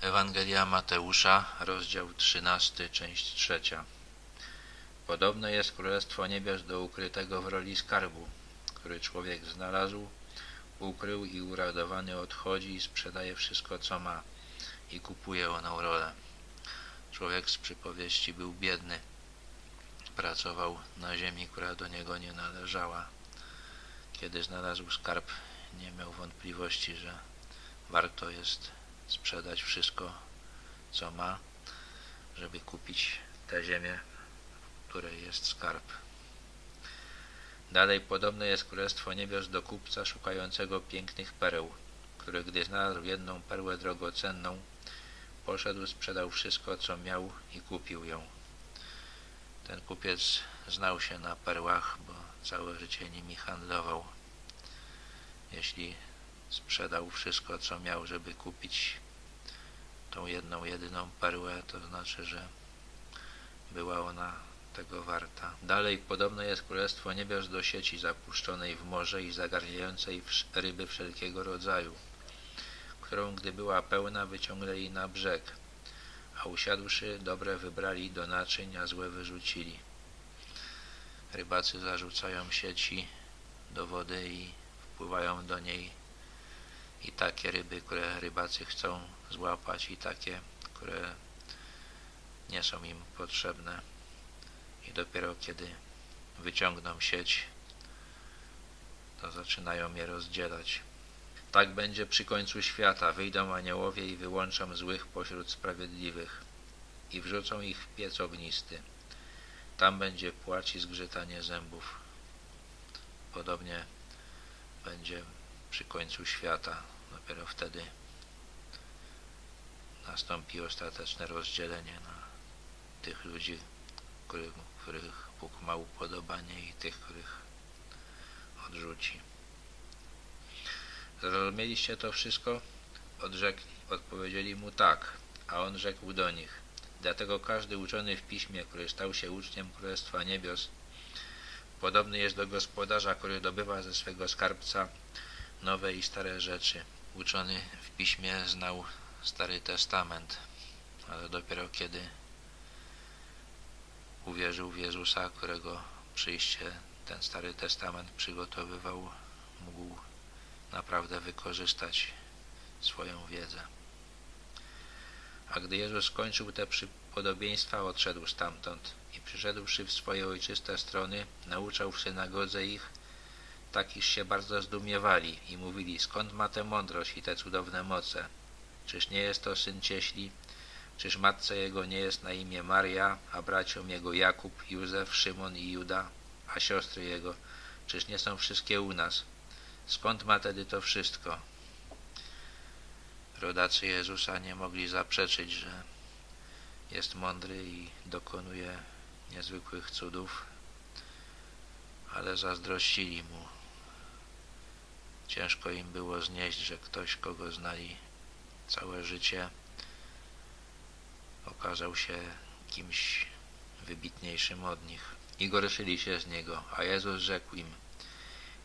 Ewangelia Mateusza, rozdział 13, część trzecia. Podobne jest Królestwo Niebios do ukrytego w roli skarbu, który człowiek znalazł, ukrył i uradowany odchodzi i sprzedaje wszystko, co ma i kupuje oną rolę. Człowiek z przypowieści był biedny. Pracował na ziemi, która do niego nie należała. Kiedy znalazł skarb, nie miał wątpliwości, że warto jest sprzedać wszystko, co ma, żeby kupić tę ziemię, w której jest skarb. Dalej podobne jest Królestwo Niebios do kupca szukającego pięknych pereł, który gdy znalazł jedną perłę drogocenną, poszedł, sprzedał wszystko, co miał i kupił ją. Ten kupiec znał się na perłach, bo całe życie nimi handlował. Jeśli sprzedał wszystko, co miał, żeby kupić tą jedną, jedyną perłę, to znaczy, że była ona tego warta. Dalej podobne jest Królestwo Niebios do sieci zapuszczonej w morze i zagarniającej ryby wszelkiego rodzaju, którą, gdy była pełna, wyciągnęli na brzeg, a usiadłszy, dobre wybrali do naczyń, a złe wyrzucili. Rybacy zarzucają sieci do wody i wpływają do niej i takie ryby, które rybacy chcą złapać i takie, które nie są im potrzebne i dopiero kiedy wyciągną sieć, to zaczynają je rozdzielać. Tak będzie przy końcu świata. Wyjdą aniołowie i wyłączą złych pośród sprawiedliwych i wrzucą ich w piec ognisty. Tam będzie płacz i zgrzytanie zębów. Podobnie będzie przy końcu świata. Dopiero wtedy nastąpi ostateczne rozdzielenie na tych ludzi, których, których Bóg ma upodobanie i tych, których odrzuci. Zrozumieliście to wszystko? Odrzekli, odpowiedzieli mu tak, a on rzekł do nich. Dlatego każdy uczony w piśmie, który stał się uczniem Królestwa Niebios, podobny jest do gospodarza, który dobywa ze swego skarbca nowe i stare rzeczy. Uczony w piśmie znał Stary Testament, ale dopiero kiedy uwierzył w Jezusa, którego przyjście ten Stary Testament przygotowywał, mógł naprawdę wykorzystać swoją wiedzę. A gdy Jezus skończył te przypodobieństwa, odszedł stamtąd i przyszedłszy w swoje ojczyste strony, nauczał w synagodze ich, tak iż się bardzo zdumiewali i mówili, skąd ma tę mądrość i te cudowne moce? Czyż nie jest to syn cieśli? Czyż matce jego nie jest na imię Maria, a braciom jego Jakub, Józef, Szymon i Juda, a siostry jego? Czyż nie są wszystkie u nas? Skąd ma tedy to wszystko? Rodacy Jezusa nie mogli zaprzeczyć, że jest mądry i dokonuje niezwykłych cudów, ale zazdrościli mu. Ciężko im było znieść, że ktoś, kogo znali całe życie, okazał się kimś wybitniejszym od nich i gorszyli się z niego, a Jezus rzekł im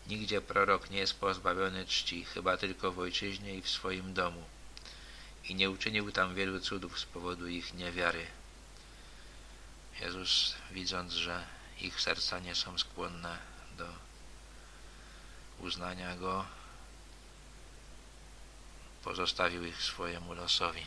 Nigdzie prorok nie jest pozbawiony czci, chyba tylko w ojczyźnie i w swoim domu. I nie uczynił tam wielu cudów z powodu ich niewiary. Jezus, widząc, że ich serca nie są skłonne do uznania Go, pozostawił ich swojemu losowi.